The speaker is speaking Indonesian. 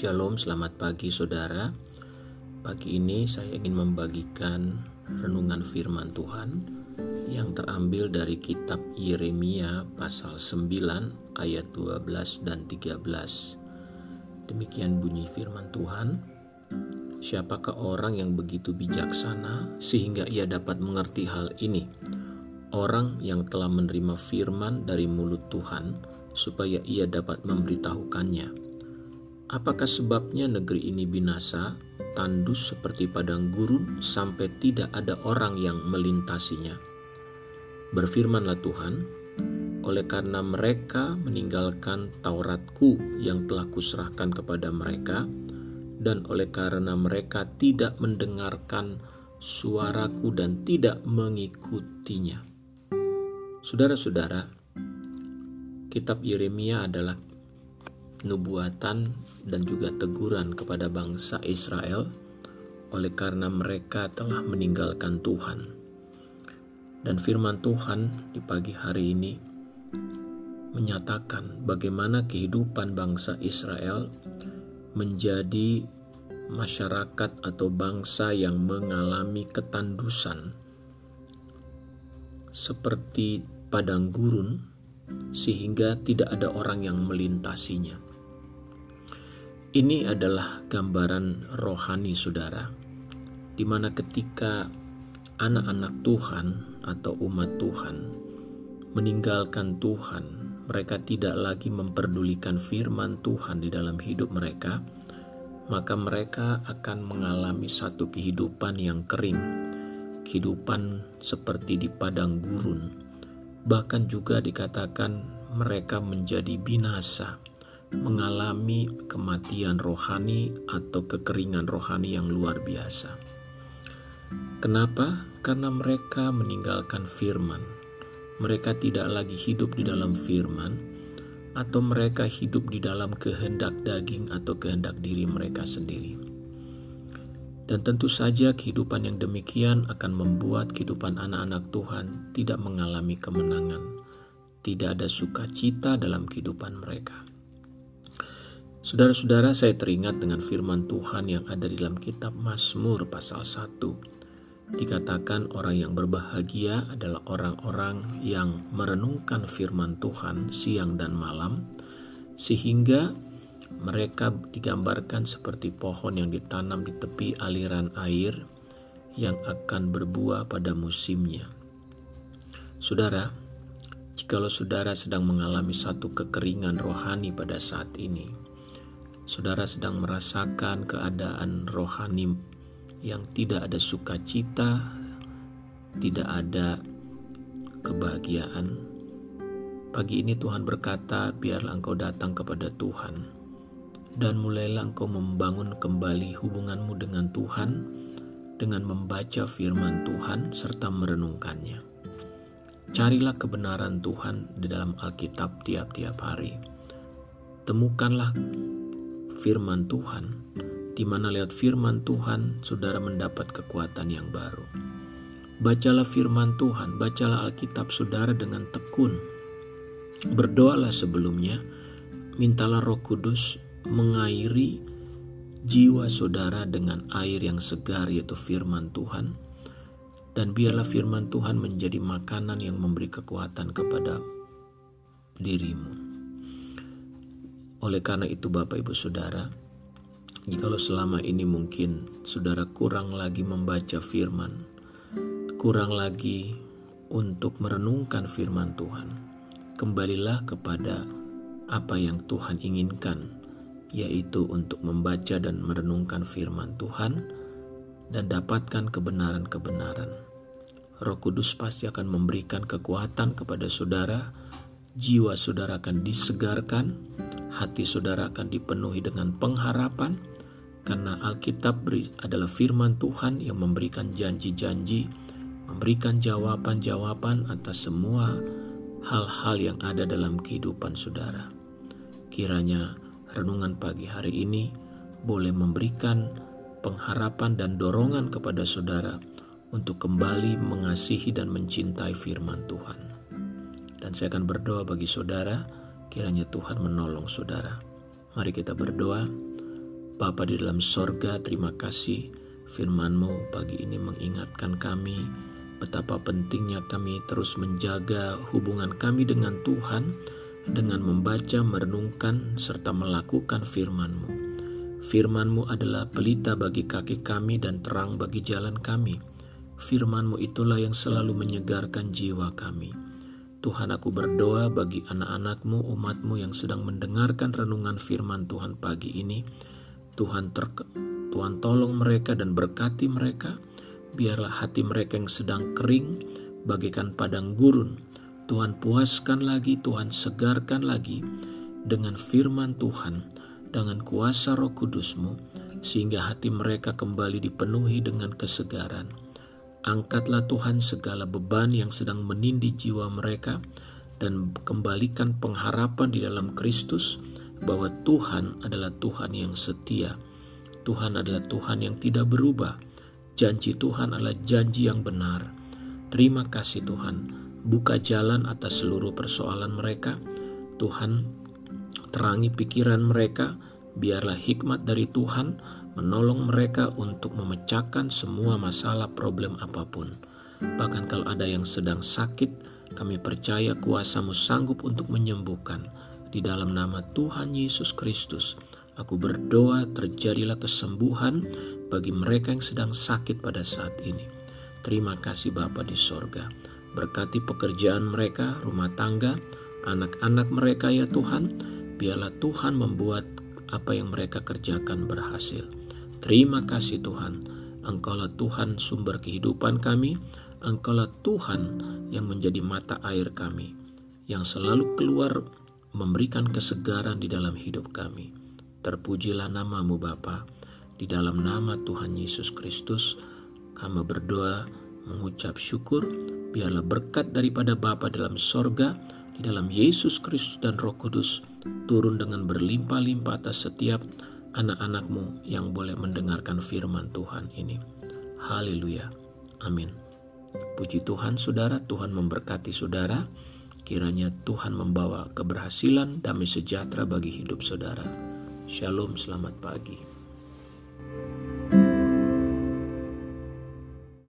Shalom, selamat pagi saudara. Pagi ini saya ingin membagikan renungan firman Tuhan yang terambil dari kitab Yeremia pasal 9 ayat 12 dan 13. Demikian bunyi firman Tuhan. Siapakah orang yang begitu bijaksana sehingga ia dapat mengerti hal ini? Orang yang telah menerima firman dari mulut Tuhan supaya ia dapat memberitahukannya Apakah sebabnya negeri ini binasa, tandus seperti padang gurun sampai tidak ada orang yang melintasinya? Berfirmanlah Tuhan, oleh karena mereka meninggalkan Tauratku yang telah kuserahkan kepada mereka, dan oleh karena mereka tidak mendengarkan suaraku dan tidak mengikutinya. Saudara-saudara, kitab Yeremia adalah nubuatan dan juga teguran kepada bangsa Israel oleh karena mereka telah meninggalkan Tuhan. Dan firman Tuhan di pagi hari ini menyatakan bagaimana kehidupan bangsa Israel menjadi masyarakat atau bangsa yang mengalami ketandusan seperti padang gurun sehingga tidak ada orang yang melintasinya. Ini adalah gambaran rohani saudara, di mana ketika anak-anak Tuhan atau umat Tuhan meninggalkan Tuhan, mereka tidak lagi memperdulikan firman Tuhan di dalam hidup mereka, maka mereka akan mengalami satu kehidupan yang kering, kehidupan seperti di padang gurun, bahkan juga dikatakan mereka menjadi binasa mengalami kematian rohani atau kekeringan rohani yang luar biasa. Kenapa? Karena mereka meninggalkan firman. Mereka tidak lagi hidup di dalam firman, atau mereka hidup di dalam kehendak daging atau kehendak diri mereka sendiri. Dan tentu saja kehidupan yang demikian akan membuat kehidupan anak-anak Tuhan tidak mengalami kemenangan. Tidak ada sukacita dalam kehidupan mereka. Saudara-saudara, saya teringat dengan firman Tuhan yang ada di dalam kitab Mazmur pasal 1. Dikatakan orang yang berbahagia adalah orang-orang yang merenungkan firman Tuhan siang dan malam, sehingga mereka digambarkan seperti pohon yang ditanam di tepi aliran air yang akan berbuah pada musimnya. Saudara, jikalau saudara sedang mengalami satu kekeringan rohani pada saat ini, saudara sedang merasakan keadaan rohani yang tidak ada sukacita, tidak ada kebahagiaan. Pagi ini Tuhan berkata, biarlah engkau datang kepada Tuhan dan mulailah engkau membangun kembali hubunganmu dengan Tuhan dengan membaca firman Tuhan serta merenungkannya. Carilah kebenaran Tuhan di dalam Alkitab tiap-tiap hari. Temukanlah firman Tuhan, di mana lewat firman Tuhan saudara mendapat kekuatan yang baru. Bacalah firman Tuhan, bacalah Alkitab saudara dengan tekun. Berdoalah sebelumnya, mintalah Roh Kudus mengairi jiwa saudara dengan air yang segar yaitu firman Tuhan. Dan biarlah firman Tuhan menjadi makanan yang memberi kekuatan kepada dirimu. Oleh karena itu Bapak Ibu Saudara, jikalau selama ini mungkin saudara kurang lagi membaca firman, kurang lagi untuk merenungkan firman Tuhan, kembalilah kepada apa yang Tuhan inginkan, yaitu untuk membaca dan merenungkan firman Tuhan dan dapatkan kebenaran-kebenaran. Roh Kudus pasti akan memberikan kekuatan kepada saudara, jiwa saudara akan disegarkan, hati saudara akan dipenuhi dengan pengharapan karena Alkitab adalah firman Tuhan yang memberikan janji-janji, memberikan jawaban-jawaban atas semua hal-hal yang ada dalam kehidupan saudara. Kiranya renungan pagi hari ini boleh memberikan pengharapan dan dorongan kepada saudara untuk kembali mengasihi dan mencintai firman Tuhan. Dan saya akan berdoa bagi saudara Kiranya Tuhan menolong saudara. Mari kita berdoa. Bapa di dalam sorga, terima kasih firman-Mu pagi ini mengingatkan kami betapa pentingnya kami terus menjaga hubungan kami dengan Tuhan dengan membaca, merenungkan, serta melakukan firman-Mu. Firman-Mu adalah pelita bagi kaki kami dan terang bagi jalan kami. Firman-Mu itulah yang selalu menyegarkan jiwa kami. Tuhan aku berdoa bagi anak-anakmu, umatmu yang sedang mendengarkan renungan firman Tuhan pagi ini. Tuhan ter Tuhan tolong mereka dan berkati mereka. Biarlah hati mereka yang sedang kering bagaikan padang gurun. Tuhan puaskan lagi, Tuhan segarkan lagi dengan firman Tuhan, dengan kuasa roh kudusmu, sehingga hati mereka kembali dipenuhi dengan kesegaran. Angkatlah Tuhan segala beban yang sedang menindih jiwa mereka dan kembalikan pengharapan di dalam Kristus bahwa Tuhan adalah Tuhan yang setia Tuhan adalah Tuhan yang tidak berubah. Janji Tuhan adalah janji yang benar. Terima kasih Tuhan. Buka jalan atas seluruh persoalan mereka. Tuhan, terangi pikiran mereka. Biarlah hikmat dari Tuhan menolong mereka untuk memecahkan semua masalah problem apa pun. Bahkan kalau ada yang sedang sakit, kami percaya kuasamu sanggup untuk menyembuhkan. Di dalam nama Tuhan Yesus Kristus, Aku berdoa terjadilah kesembuhan bagi mereka yang sedang sakit pada saat ini. Terima kasih Bapa di sorga. Berkati pekerjaan mereka, rumah tangga, anak-anak mereka ya Tuhan. Biarlah Tuhan membuat apa yang mereka kerjakan berhasil. Terima kasih Tuhan. Engkaulah Tuhan sumber kehidupan kami. Engkaulah Tuhan yang menjadi mata air kami. Yang selalu keluar memberikan kesegaran di dalam hidup kami. Terpujilah namamu Bapa. Di dalam nama Tuhan Yesus Kristus, kami berdoa mengucap syukur. Biarlah berkat daripada Bapa dalam sorga, di dalam Yesus Kristus dan Roh Kudus, turun dengan berlimpah-limpah atas setiap anak-anakmu yang boleh mendengarkan firman Tuhan ini. Haleluya. Amin. Puji Tuhan, saudara. Tuhan memberkati saudara. Kiranya Tuhan membawa keberhasilan, damai sejahtera bagi hidup saudara. Shalom, selamat pagi.